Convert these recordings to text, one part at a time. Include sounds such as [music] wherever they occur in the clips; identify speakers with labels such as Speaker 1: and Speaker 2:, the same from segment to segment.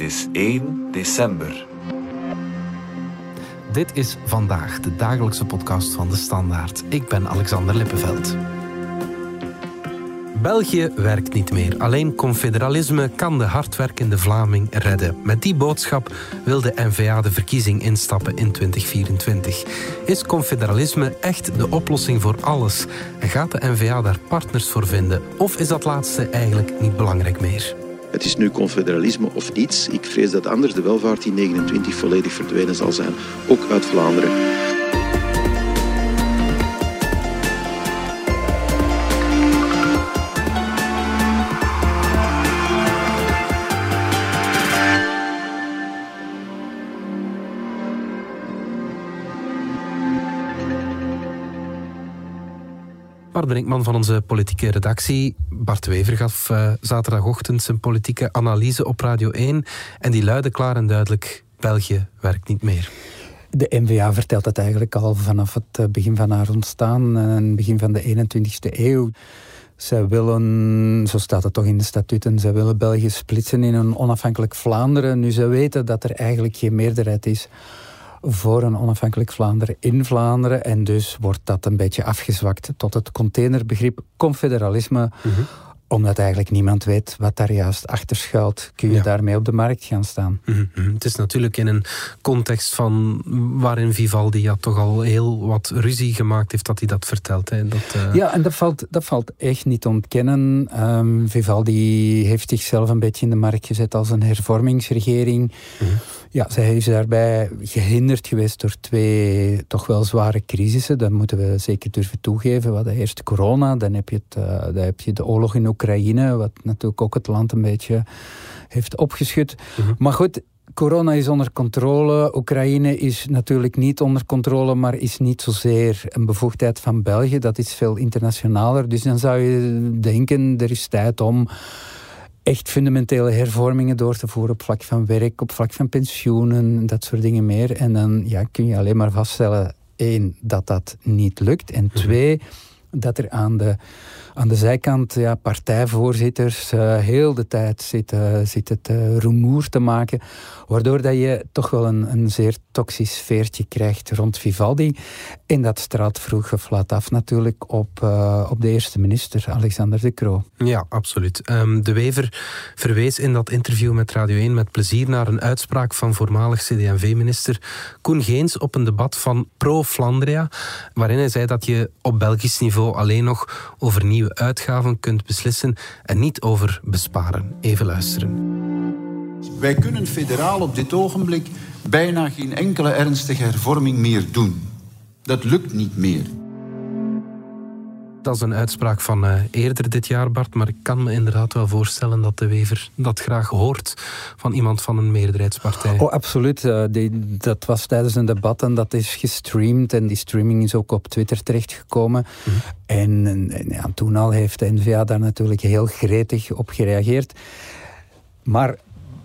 Speaker 1: Het is 1 december.
Speaker 2: Dit is vandaag de dagelijkse podcast van de Standaard. Ik ben Alexander Lippenveld. België werkt niet meer. Alleen confederalisme kan de hardwerkende Vlaming redden. Met die boodschap wil de NVA de verkiezing instappen in 2024. Is confederalisme echt de oplossing voor alles? Gaat de NVA daar partners voor vinden? Of is dat laatste eigenlijk niet belangrijk meer?
Speaker 3: Het is nu confederalisme of niets. Ik vrees dat anders de welvaart in 29 volledig verdwenen zal zijn, ook uit Vlaanderen.
Speaker 2: Bart Brinkman van onze politieke redactie. Bart Wever gaf uh, zaterdagochtend zijn politieke analyse op Radio 1. En die luidde klaar en duidelijk: België werkt niet meer.
Speaker 4: De NVA vertelt het eigenlijk al vanaf het eh, begin van haar ontstaan, het begin van de 21ste eeuw. Zij willen, zo staat het toch in de statuten, zij willen België splitsen in een onafhankelijk Vlaanderen. Nu, ze weten dat er eigenlijk geen meerderheid is voor een onafhankelijk Vlaanderen in Vlaanderen. En dus wordt dat een beetje afgezwakt tot het containerbegrip confederalisme. Mhm omdat eigenlijk niemand weet wat daar juist achter schuilt, kun je daarmee op de markt gaan staan.
Speaker 2: Mhm, mhm. Het is natuurlijk in een context van waarin Vivaldi ja, toch al heel wat ruzie gemaakt heeft dat hij dat vertelt. Hè. Dat,
Speaker 4: uh... Ja, en dat valt, dat valt echt niet te ontkennen. Um, Vivaldi heeft zichzelf een beetje in de markt gezet als een hervormingsregering. Mhm. Ja, zij is daarbij gehinderd geweest door twee toch wel zware crisissen. Dat moeten we zeker durven toegeven. We hadden eerst corona, dan heb je, het, uh, dan heb je de oorlog in Oekraïne, wat natuurlijk ook het land een beetje heeft opgeschud. Mhm. Maar goed, corona is onder controle. Oekraïne is natuurlijk niet onder controle, maar is niet zozeer een bevoegdheid van België. Dat is veel internationaler. Dus dan zou je denken, er is tijd om echt fundamentele hervormingen door te voeren op vlak van werk, op vlak van pensioenen, dat soort dingen meer. En dan ja, kun je alleen maar vaststellen, één, dat dat niet lukt. En mhm. twee, dat er aan de aan de zijkant ja, partijvoorzitters uh, heel de tijd zitten, zitten te rumoer te maken. Waardoor dat je toch wel een, een zeer toxisch sfeertje krijgt rond Vivaldi. En dat straalt vroeg of laat af natuurlijk op, uh, op de eerste minister, Alexander de Croo.
Speaker 2: Ja, absoluut. Um, de Wever verwees in dat interview met Radio 1 met plezier naar een uitspraak van voormalig CD&V-minister Koen Geens op een debat van Pro-Flandria, waarin hij zei dat je op Belgisch niveau alleen nog over nieuwe uitgaven kunt beslissen en niet over besparen. Even luisteren.
Speaker 5: Wij kunnen federaal op dit ogenblik bijna geen enkele ernstige hervorming meer doen. Dat lukt niet meer.
Speaker 2: Dat is een uitspraak van uh, eerder dit jaar, Bart. Maar ik kan me inderdaad wel voorstellen dat de Wever dat graag hoort van iemand van een meerderheidspartij.
Speaker 4: Oh, absoluut. Uh, die, dat was tijdens een debat en dat is gestreamd. En die streaming is ook op Twitter terechtgekomen. Mm en, en ja, toen al heeft de NVA daar natuurlijk heel gretig op gereageerd. Maar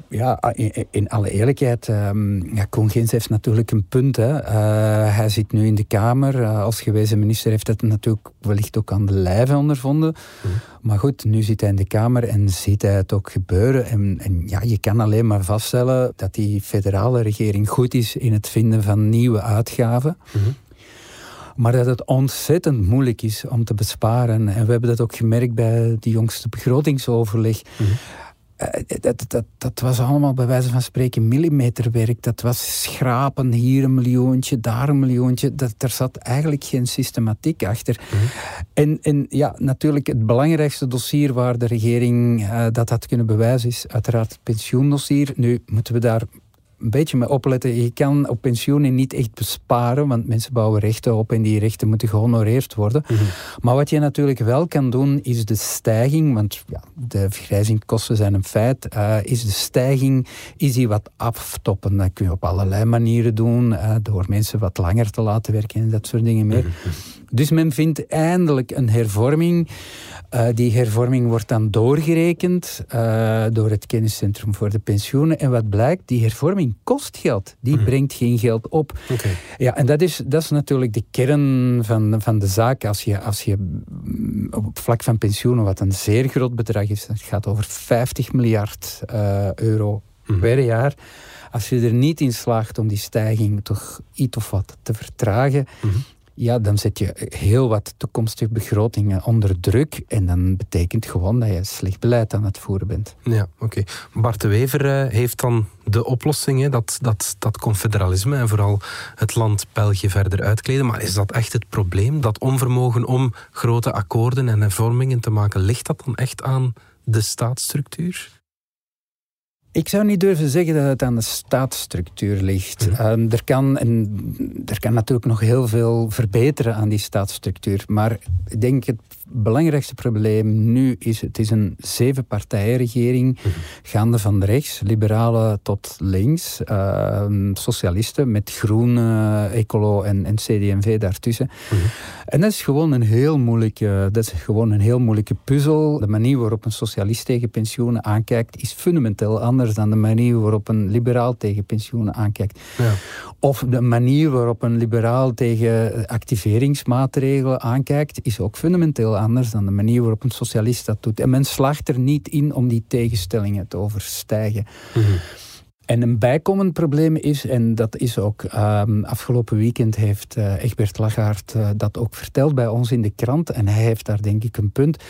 Speaker 4: ja, in, in, alle eerlijkheid, um, ja, Koen Gens heeft natuurlijk een punt. Hè. Uh, hij zit nu in de Kamer. Uh, als gewezen minister heeft het natuurlijk wellicht ook aan de lijve ondervonden. Mhm. Maar goed, nu zit hij in de Kamer en ziet hij het ook gebeuren. En, en, ja, je kan alleen maar vaststellen dat die federale regering goed is in het vinden van nieuwe uitgaven. Mhm. Maar dat het ontzettend moeilijk is om te besparen. En we hebben dat ook gemerkt bij de jongste begrotingsoverleg. Mhm. Eh, dat, dat, dat, was allemaal bij wijze van spreken millimeterwerk. Dat was schrapen, hier een miljoentje, daar een miljoentje. Dat, er zat eigenlijk geen systematiek achter. Mhm. en, en ja, natuurlijk het belangrijkste dossier waar de regering uh, dat had kunnen bewijzen is uiteraard het pensioendossier. Nu moeten we daar een beetje mee opletten. Je kan op pensioenen niet echt besparen, want mensen bouwen rechten op en die rechten moeten gehonoreerd worden. Mhm. Maar wat je natuurlijk wel kan doen, is de stijging, want ja, de vergrijzingskosten zijn een feit, uh, is de stijging, is die wat aftoppen. Dat kun je op allerlei manieren doen, uh, door mensen wat langer te laten werken en dat soort dingen meer. Mhm. Dus men vindt eindelijk een hervorming. Uh, die hervorming wordt dan doorgerekend uh, door het kenniscentrum voor de pensioenen. En wat blijkt, die hervorming kost geld. Die mhm. brengt geen geld op. Okay. Ja, en dat is, dat is natuurlijk de kern van, van de zaak. Als je, als je mm, op vlak van pensioenen, wat een zeer groot bedrag is, het gaat over 50 miljard uh, euro mhm. per jaar. Als je er niet in slaagt om die stijging toch iets of wat te vertragen, mhm ja, dan zet je heel wat toekomstige begrotingen onder druk. En dan betekent gewoon dat je slecht beleid aan het voeren bent.
Speaker 2: Ja, oké. Bart de Wever eh, heeft dan de oplossing, hè, dat, dat, dat confederalisme en vooral het land België verder uitkleden. Maar is dat echt het probleem? Dat onvermogen om grote akkoorden en hervormingen te maken, ligt dat dan echt aan de staatsstructuur?
Speaker 4: Ik zou niet durven zeggen dat het aan de staatsstructuur ligt. Mhm. Ehm, er, kan, en, er kan natuurlijk nog heel veel verbeteren aan die staatsstructuur. Maar ik denk het belangrijkste probleem nu is... het is een zevenpartijenregering, mm gaande van rechts, liberalen tot links, ehm, socialisten met groene, ecolo en, en CD&V daartussen. Mhm. En dat is gewoon een heel moeilijke, dat is gewoon een heel moeilijke puzzel. De manier waarop een socialist tegen pensioenen aankijkt is fundamenteel anders dan de manier waarop een liberaal tegen pensioenen aankijkt. Ja. Of de manier waarop een liberaal tegen activeringsmaatregelen aankijkt is ook fundamenteel anders dan de manier waarop een socialist dat doet. En men slaagt er niet in om die tegenstellingen te overstijgen. Mhm. En een bijkomend probleem is, en dat is ook um, afgelopen weekend heeft uh, Egbert Lachaert uh, dat ook verteld bij ons in de krant. En hij heeft daar denk ik een punt.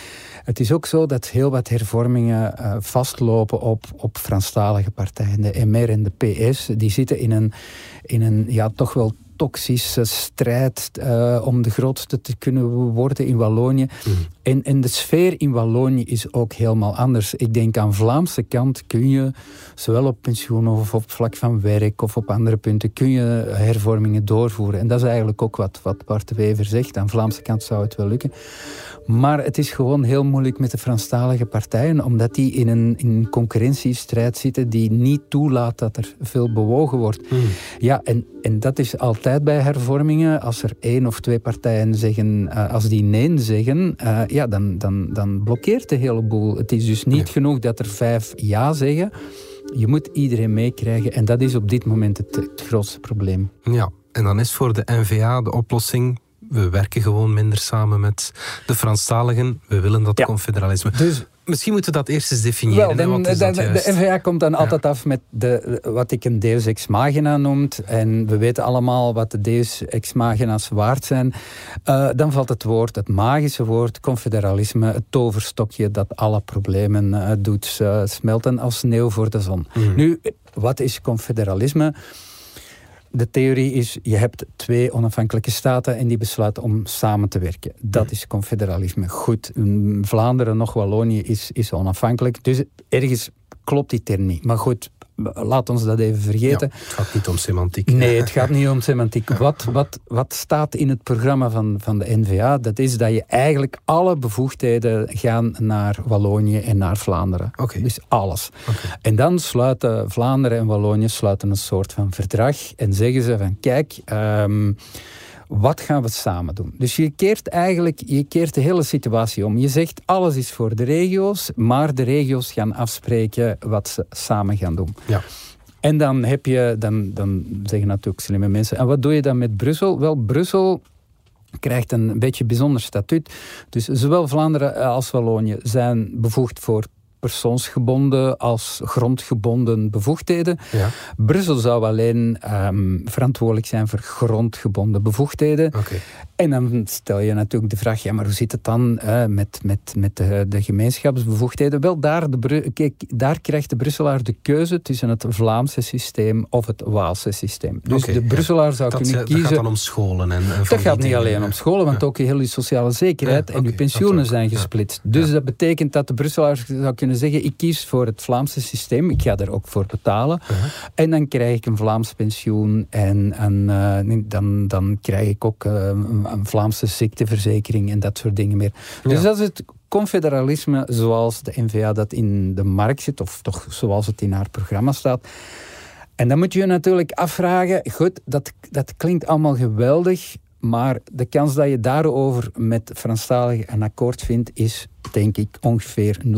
Speaker 4: Het is ook zo dat heel wat hervormingen uh, vastlopen op, op Franstalige partijen. De MR en de PS, die zitten in een, in een ja, toch wel toxische strijd uh, om de grootste te kunnen worden in Wallonië. Mm. En, en de sfeer in Wallonië is ook helemaal anders. Ik denk aan Vlaamse kant kun je, zowel op pensioen of op vlak van werk of op andere punten, kun je hervormingen doorvoeren. En dat is eigenlijk ook wat, wat Bart de Wever zegt. Aan Vlaamse kant zou het wel lukken. Maar het is gewoon heel moeilijk met de Franstalige partijen, omdat die in een, in een concurrentiestrijd zitten die niet toelaat dat er veel bewogen wordt. Hmm. Ja, en, en dat is altijd bij hervormingen. Als er één of twee partijen zeggen, uh, als die nee zeggen, uh, ja, dan, dan, dan blokkeert de hele boel. Het is dus niet genoeg dat er vijf ja zeggen. Je moet iedereen meekrijgen en dat is op dit moment het, het grootste probleem.
Speaker 2: Ja, en dan is voor de NVA de oplossing we werken gewoon minder samen met de Franstaligen. We willen dat confederalisme. Dus, Misschien moeten we dat eerst eens definiëren.
Speaker 4: Wel, de, de, NVA komt dan altijd af met de, wat ik een deus ex machina noemt. En we weten allemaal wat de deus ex machina's waard zijn. Uh, dan valt het woord, het magische woord, confederalisme. Het toverstokje dat alle problemen uh, doet uh, smelten als sneeuw voor de zon. Mm. Nu, wat is confederalisme? De theorie is, je hebt twee onafhankelijke staten en die besluiten om samen te werken. Dat is confederalisme. Goed, Vlaanderen nog Wallonië is, is onafhankelijk. Dus ergens klopt die term niet. Maar goed, laat ons dat even vergeten.
Speaker 2: het gaat niet om semantiek.
Speaker 4: Nee, het gaat niet om semantiek. [laughs] Wat, wat, wat staat in het programma van, van de NVA? Dat is dat je eigenlijk alle bevoegdheden gaan naar Wallonië en naar Vlaanderen.
Speaker 2: Okay.
Speaker 4: Dus alles. En dan sluiten Vlaanderen en Wallonië sluiten een soort van verdrag en zeggen ze van kijk... Um, wat gaan we samen doen? Dus je keert eigenlijk je keert de hele situatie om. Je zegt alles is voor de regio's, maar de regio's gaan afspreken wat ze samen gaan doen.
Speaker 2: Ja.
Speaker 4: En dan heb je, dan, dan zeggen natuurlijk slimme mensen, en wat doe je dan met Brussel? Wel, Brussel krijgt een beetje bijzonder statuut. Dus zowel Vlaanderen als Wallonië zijn bevoegd voor persoonsgebonden als grondgebonden bevoegdheden. Ja. Brussel zou alleen um, verantwoordelijk zijn voor grondgebonden bevoegdheden.
Speaker 2: Okay.
Speaker 4: En dan stel je natuurlijk de vraag, ja, maar hoe zit het dan uh, met, met, met de, de, gemeenschapsbevoegdheden? Wel, daar, de, kijk, daar krijgt de Brusselaar de keuze tussen het Vlaamse systeem of het Waalse systeem. Dus de Brusselaar zou kunnen kiezen... Dat
Speaker 2: gaat dan om scholen. En, en
Speaker 4: dat gaat niet alleen om scholen, want ook heel die sociale zekerheid en okay, je pensioenen zijn gesplitst. Dus dat betekent dat de Brusselaar zou kunnen zeggen, ik kies voor het Vlaamse systeem, ik ga er ook voor betalen. Uh-huh. En dan krijg ik een Vlaams pensioen en, en uh, dan, dan krijg ik ook uh, een Vlaamse ziekteverzekering en dat soort dingen meer. Dus dat is het confederalisme zoals de NVA dat in de markt zit, of toch zoals het in haar programma staat. En dan moet je je natuurlijk afvragen, goed, dat, dat klinkt allemaal geweldig, maar de kans dat je daarover met Franstaligen een akkoord vindt, is denk ik ongeveer 0,0000000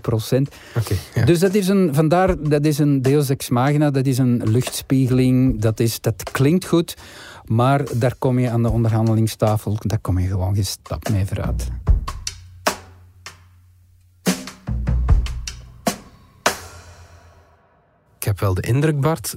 Speaker 4: procent.
Speaker 2: Okay,
Speaker 4: Dus dat is een, vandaar, dat is een deus ex dat is een luchtspiegeling, dat, is, dat klinkt goed, maar daar kom je aan de onderhandelingstafel, daar kom je gewoon geen stap mee vooruit.
Speaker 2: heb wel de indruk, Bart,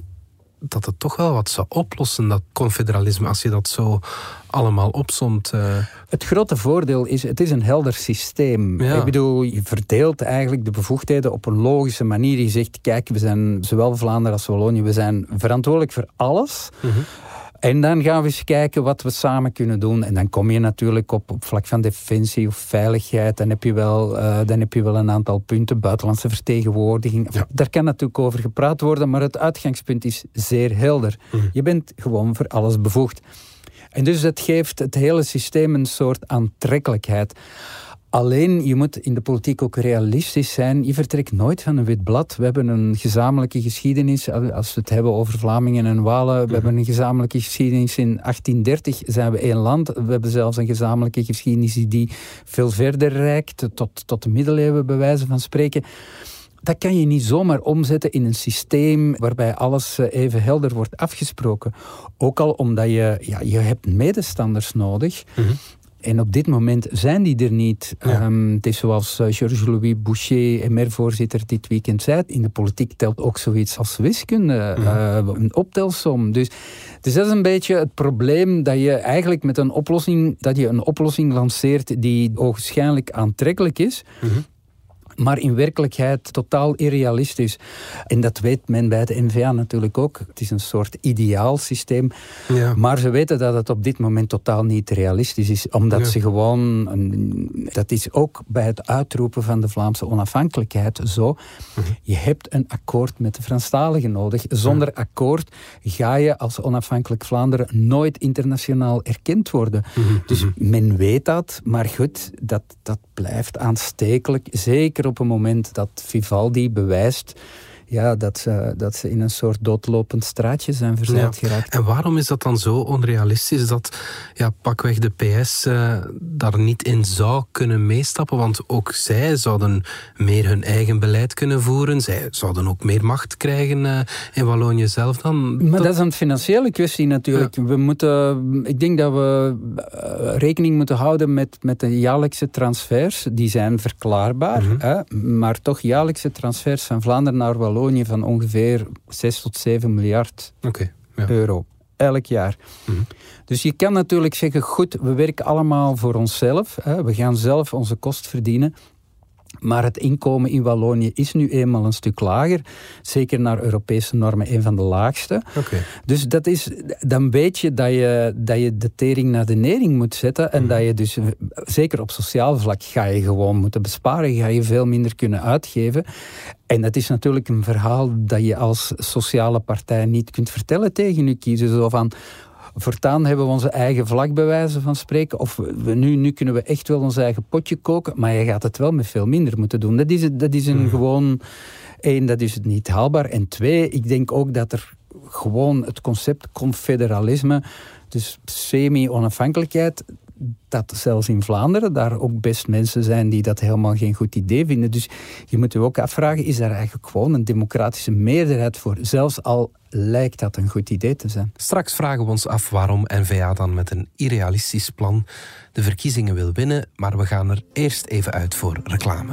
Speaker 2: dat het toch wel wat zou oplossen, dat confederalisme, als je dat zo allemaal opzomt. Uh...
Speaker 4: Het grote voordeel is, het is een helder systeem. Ik bedoel, je verdeelt eigenlijk de bevoegdheden op een logische manier. Je zegt, kijk, we zijn zowel Vlaanderen als Wallonië, we zijn verantwoordelijk voor alles. Mhm. En dan gaan we eens kijken wat we samen kunnen doen. En dan kom je natuurlijk op, op vlak van defensie of veiligheid. Dan heb je wel, uh, dan heb je wel een aantal punten. Buitenlandse vertegenwoordiging. Daar kan natuurlijk over gepraat worden. Maar het uitgangspunt is zeer helder. Mhm. Je bent gewoon voor alles bevoegd. En dus dat geeft het hele systeem een soort aantrekkelijkheid. Alleen, je moet in de politiek ook realistisch zijn. Je vertrekt nooit van een wit blad. We hebben een gezamenlijke geschiedenis. Als we het hebben over Vlamingen en Walen. We hebben een gezamenlijke geschiedenis. In 1830 zijn we één land. We hebben zelfs een gezamenlijke geschiedenis die veel verder reikt. Tot, tot de middeleeuwen, bij wijze van spreken. Dat kan je niet zomaar omzetten in een systeem waarbij alles eh, even helder wordt afgesproken. Ook al omdat je, ja, je hebt medestanders nodig. Mm en op dit moment zijn die er niet. Ehm, het is zoals uh, Georges-Louis Boucher, MR-voorzitter, dit weekend zei. In de politiek telt ook zoiets als wiskunde, eh, een optelsom. Dus, dus dat is een beetje het probleem dat je eigenlijk met een oplossing, dat je een oplossing lanceert die ogenschijnlijk aantrekkelijk is. Mhm maar in werkelijkheid totaal irrealistisch. En dat weet men bij de NVA natuurlijk ook. Het is een soort ideaal systeem. Ja. Maar ze weten dat het op dit moment totaal niet realistisch is. Omdat ze gewoon... Dat is ook bij het uitroepen van de Vlaamse onafhankelijkheid zo. Mhm. Je hebt een akkoord met de Franstaligen nodig. Zonder akkoord ga je als onafhankelijk Vlaanderen nooit internationaal erkend worden. Mhm. Dus mhm. men weet dat. Maar goed, dat, dat blijft aanstekelijk. Zeker op een moment dat Vivaldi bewijst ja, dat, ze, dat ze in een soort doodlopend straatje zijn verzeild geraakt.
Speaker 2: En waarom is dat dan zo onrealistisch dat ja, pakweg de PS uh, daar niet in zou kunnen meestappen? Want ook zij zouden meer hun eigen beleid kunnen voeren. Zij zouden ook meer macht krijgen uh, in Wallonië zelf dan.
Speaker 4: Maar dat, is een financiële kwestie natuurlijk. We moeten, ik denk dat we uh, rekening moeten houden met, met de jaarlijkse transfers. Die zijn verklaarbaar, mm -hmm. hè? maar toch jaarlijkse transfers van Vlaanderen naar Wallonië van ongeveer 6 tot 7 miljard ja. euro. Elk jaar. Mhm. Dus je kan natuurlijk zeggen, goed, we werken allemaal voor onszelf. Hè, we gaan zelf onze kost verdienen. Maar het inkomen in Wallonië is nu eenmaal een stuk lager. Zeker naar Europese normen een van de laagste. Okay. Dus dat is, dan weet je dat, je dat je de tering naar de nering moet zetten. En mhm. dat je dus, zeker op sociaal vlak, ga je gewoon moeten besparen. Ga je veel minder kunnen uitgeven. En dat is natuurlijk een verhaal dat je als sociale partij niet kunt vertellen tegen je kiezen. Zo van, Voortaan hebben we onze eigen vlag bij wijze van spreken. Of we, nu, nu kunnen we echt wel ons eigen potje koken. Maar je gaat het wel met veel minder moeten doen. Dat is, dat is een hmm. gewoon... één, dat is het niet haalbaar. En twee, ik denk ook dat er gewoon het concept confederalisme... Dus semi-onafhankelijkheid, dat zelfs in Vlaanderen daar ook best mensen zijn die dat helemaal geen goed idee vinden. Dus je moet je ook afvragen, is daar eigenlijk gewoon een democratische meerderheid voor? Zelfs al lijkt dat een goed idee te zijn.
Speaker 2: Straks vragen we ons af waarom N-VA dan met een irrealistisch plan de verkiezingen wil winnen, maar we gaan er eerst even uit voor reclame.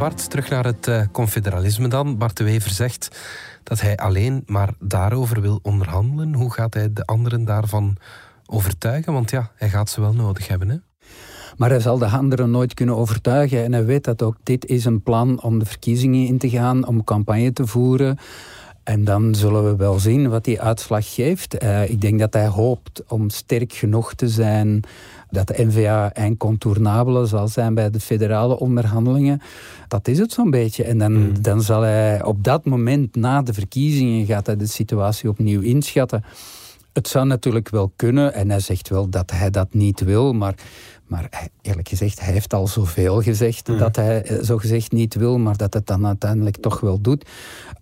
Speaker 2: Bart, terug naar het uh, confederalisme dan. Bart de Wever zegt dat hij alleen maar daarover wil onderhandelen. Hoe gaat hij de anderen daarvan overtuigen? Want ja, hij gaat ze wel nodig hebben. Hè?
Speaker 4: Maar hij zal de anderen nooit kunnen overtuigen. En hij weet dat ook dit is een plan om de verkiezingen in te gaan, om campagne te voeren. En dan zullen we wel zien wat die uitslag geeft. Uh, ik denk dat hij hoopt om sterk genoeg te zijn dat de NVA incontournabele zal zijn bij de federale onderhandelingen. Dat is het zo'n beetje. En dan, hmm. dan zal hij op dat moment, na de verkiezingen, gaat hij de situatie opnieuw inschatten. Het zou natuurlijk wel kunnen, en hij zegt wel dat hij dat niet wil, maar Maar eerlijk gezegd, hij heeft al zoveel gezegd mhm. dat hij eh, zo gezegd niet wil, maar dat het dan uiteindelijk toch wel doet.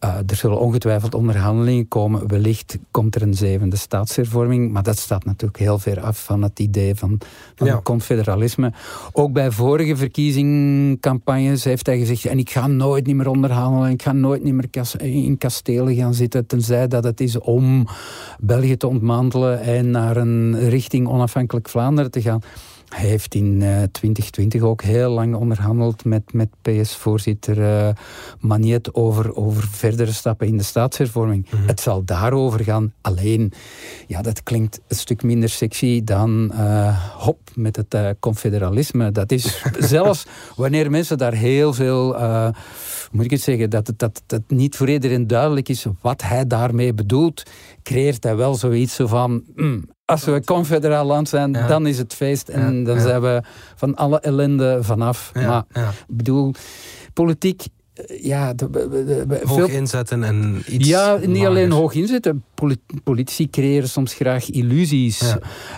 Speaker 4: Uh, er zullen ongetwijfeld onderhandelingen komen. Wellicht komt er een zevende staatshervorming, maar dat staat natuurlijk heel ver af van het idee van, van confederalisme. Ook bij vorige verkiezingscampagnes heeft hij gezegd: en ik ga nooit niet meer onderhandelen, ik ga nooit niet meer in kastelen gaan zitten, tenzij dat het is om België te ontmantelen en naar een richting onafhankelijk Vlaanderen te gaan. Hij heeft in 2020 eh, ook heel lang onderhandeld met, met PS-voorzitter uh, Magnet over, over verdere stappen in de staatshervorming. Mhm. Het zal daarover gaan. Alleen, ja, dat klinkt een stuk minder sexy dan uh, hop met het confederalisme. Dat is [laughs] zelfs wanneer mensen daar heel veel moet ik het zeggen, dat het, dat, dat niet voor iedereen duidelijk is wat hij daarmee bedoelt, creëert hij wel zoiets van, mm, als we confederaal land zijn, dan is het feest en dan zijn we van alle ellende vanaf. maar ik bedoel, politiek eh, ja,
Speaker 2: hoog inzetten en iets.
Speaker 4: Ja, niet alleen hoog inzetten. Politici creëren soms graag illusies.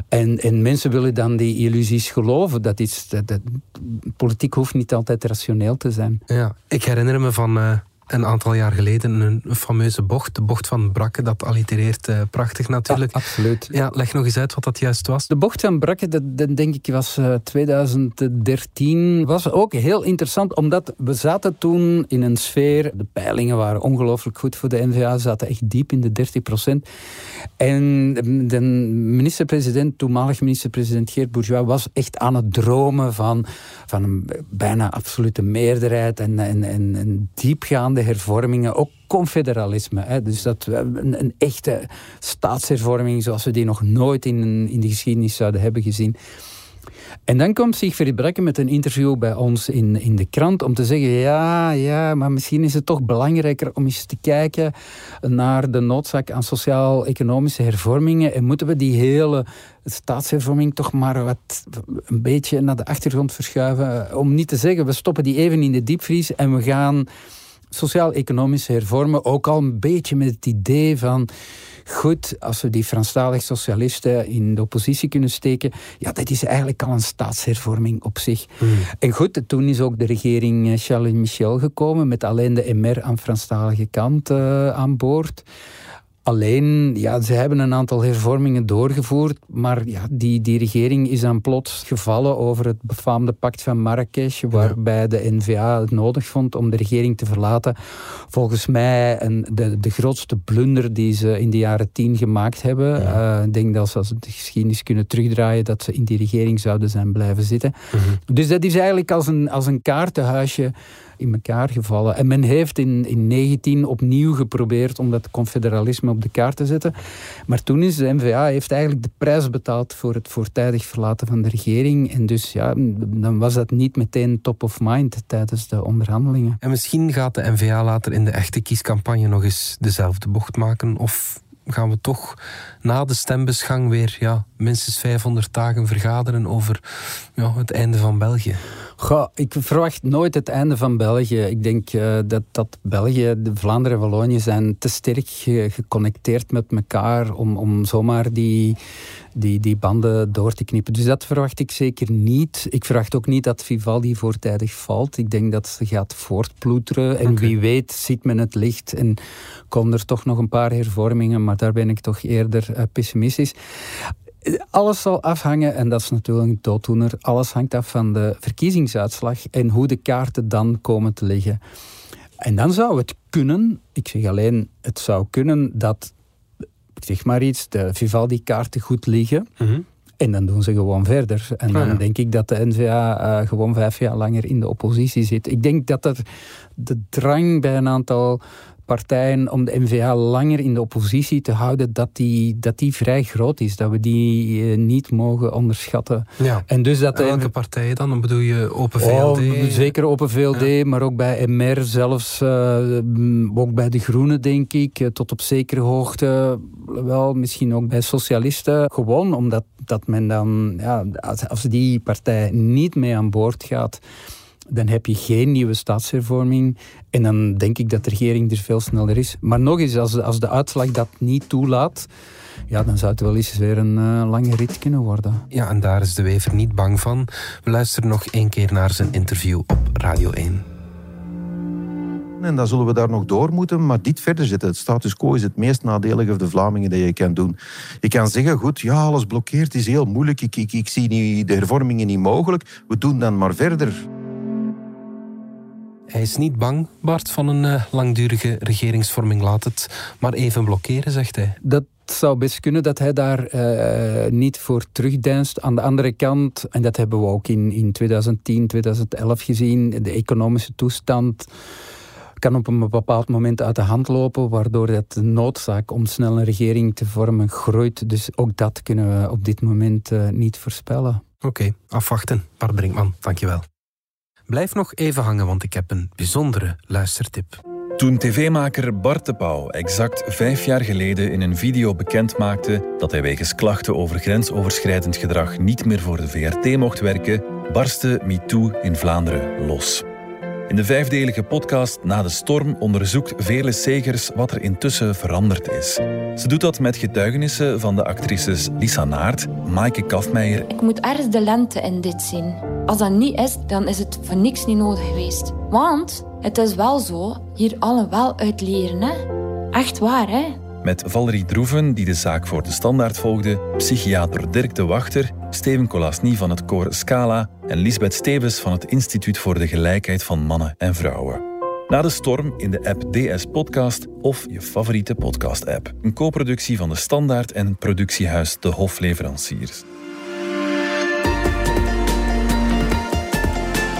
Speaker 4: En, en mensen willen dan die illusies geloven. Dat is, dat, politiek hoeft niet altijd rationeel te zijn.
Speaker 2: Ja, ik herinner me van. Uh, een aantal jaar geleden een fameuze bocht. De bocht van Brakke, dat allitereert uh, prachtig natuurlijk.
Speaker 4: Ja, absoluut.
Speaker 2: Ja, leg nog eens uit wat dat juist was.
Speaker 4: De bocht van Brakke, dat, dat denk ik was uh, eh, 2013, was ook heel interessant, omdat we zaten toen in een sfeer, de peilingen waren ongelooflijk goed voor de NVA, zaten echt diep in de 30 procent. En de minister-president, toenmalig minister-president Geert Bourgeois, was echt aan het dromen van, van een bijna absolute meerderheid en, en, en, en diepgaande hervormingen, ook confederalisme. Hè. Dus dat een, een, echte staatshervorming zoals we die nog nooit in, in de geschiedenis zouden hebben gezien. En dan komt Sigfrid Brekke met een interview bij ons in, in de krant om te zeggen: ja, ja, maar misschien is het toch belangrijker om eens te kijken naar de noodzaak aan sociaal-economische hervormingen. En moeten we die hele staatshervorming toch maar wat een beetje naar de achtergrond verschuiven? Om niet te zeggen, we stoppen die even in de diepvries en we gaan sociaal-economische hervormen ook al een beetje met het idee van goed, als we die Franstalige socialisten in de oppositie kunnen steken, ja, dat is eigenlijk al een staatshervorming op zich. Hmm. En goed, toen is ook de regering eh, Charles Michel gekomen met alleen de MR aan Franstalige kant uh, aan boord. Alleen, ja, ze hebben een aantal hervormingen doorgevoerd, maar ja, die, die regering is dan plots gevallen over het befaamde pact van Marrakesh, waarbij de NVA het nodig vond om de regering te verlaten. Volgens mij een, de, de grootste blunder die ze in de jaren tien gemaakt hebben. Eh, ik denk dat ze als ze de geschiedenis kunnen terugdraaien, dat ze in die regering zouden zijn blijven zitten. Mhm. Dus dat is eigenlijk als een, als een kaartenhuisje in elkaar gevallen. En men heeft in, in 19 opnieuw geprobeerd om dat confederalisme op de kaart te zetten. Maar toen is de NVA heeft eigenlijk de prijs betaald voor het voortijdig verlaten van de regering. En dus ja, dan was dat niet meteen top of mind tijdens de onderhandelingen.
Speaker 2: En misschien gaat de NVA later in de echte kiescampagne nog eens dezelfde bocht maken? Of gaan we toch na de stembusgang weer ja, minstens 500 dagen vergaderen over ja, het einde van België?
Speaker 4: Goh, ik verwacht nooit het einde van België. Ik denk uh, dat, dat België, de Vlaanderen en Wallonië zijn te sterk geconnecteerd met elkaar om, om zomaar die, die, die banden door te knippen. Dus dat verwacht ik zeker niet. Ik verwacht ook niet dat Vivaldi voortijdig valt. Ik denk dat ze gaat voortploeteren. En wie weet ziet men het licht en komen er toch nog een paar hervormingen. Maar daar ben ik toch eerder uh, pessimistisch. Alles zal afhangen, en dat is natuurlijk een dooddoener, alles hangt af van de verkiezingsuitslag en hoe de kaarten dan komen te liggen. En dan zou het kunnen, ik zeg alleen, het zou kunnen dat, ik zeg maar iets, de Vivaldi-kaarten goed liggen. Mhm. En dan doen ze gewoon verder. En dan ah, denk ik dat de NVA uh, gewoon vijf jaar langer in de oppositie zit. Ik denk dat er de drang bij een aantal partijen om de NVA langer in de oppositie te houden, dat die, dat die vrij groot is. Dat we die eh, niet mogen onderschatten.
Speaker 2: Ja. En dus dat en welke partijen dan? Dan bedoel je Open VLD? Oh,
Speaker 4: zeker Open VLD, maar ook bij MR zelfs. Uh, ook bij de Groenen, denk ik. Eh, tot op zekere hoogte. Wel, misschien ook bij socialisten. Gewoon omdat dat men dan, ja, als, als die partij niet mee aan boord gaat dan heb je geen nieuwe staatshervorming. En dan denk ik dat de regering er veel sneller is. Maar nog eens, als, als de uitslag dat niet toelaat, ja, dan zou het wel eens weer een uh, lange rit kunnen worden.
Speaker 2: Ja, en daar is de Wever niet bang van. We luisteren nog één keer naar zijn interview op Radio 1.
Speaker 3: En dan zullen we daar nog door moeten, maar dit verder zetten. Het status quo is het meest nadelige voor de Vlamingen dat je kan doen. Je kan zeggen, goed, ja, alles blokkeert, is heel moeilijk. Ik, ik, ik zie niet, de hervormingen niet mogelijk. We doen dan maar verder.
Speaker 2: Hij is niet bang, Bart, van een uh, langdurige regeringsvorming. Laat het maar even blokkeren, zegt hij.
Speaker 4: Dat zou best kunnen dat hij daar uh, niet voor terugdeinst. Aan de andere kant, en dat hebben we ook in, in 2010, 2011 gezien, de economische toestand kan op een bepaald moment uit de hand lopen, waardoor het de noodzaak om snel een regering te vormen groeit. Dus ook dat kunnen we op dit moment uh, niet voorspellen.
Speaker 2: Oké, afwachten. Bart Brinkman, dankjewel. Blijf nog even hangen, want ik heb een bijzondere luistertip.
Speaker 6: Toen tv-maker Bart de Pauw exact vijf jaar geleden in een video bekend maakte dat hij wegens klachten over grensoverschrijdend gedrag niet meer voor de VRT mocht werken, barstte MeToo in Vlaanderen los. In de vijfdelige podcast Na de Storm onderzoekt Vele Segers wat er intussen veranderd is. Ze doet dat met getuigenissen van de actrices Lisa Naert, Maaike Kafmeijer.
Speaker 7: Ik moet ergens de lente in dit zien. Als dat niet is, dan is het voor niks niet nodig geweest. Want het is wel zo, hier allen wel uit leren. Hè? Echt waar, hè?
Speaker 6: Met Valerie Droeven, die de zaak voor de standaard volgde, psychiater Dirk de Wachter, Steven Colasny van het koor Scala en Lisbeth Stevens van het Instituut voor de Gelijkheid van Mannen en Vrouwen. Na de storm in de app DS Podcast of je favoriete podcast-app. Een co-productie van de Standaard en productiehuis De Hofleveranciers.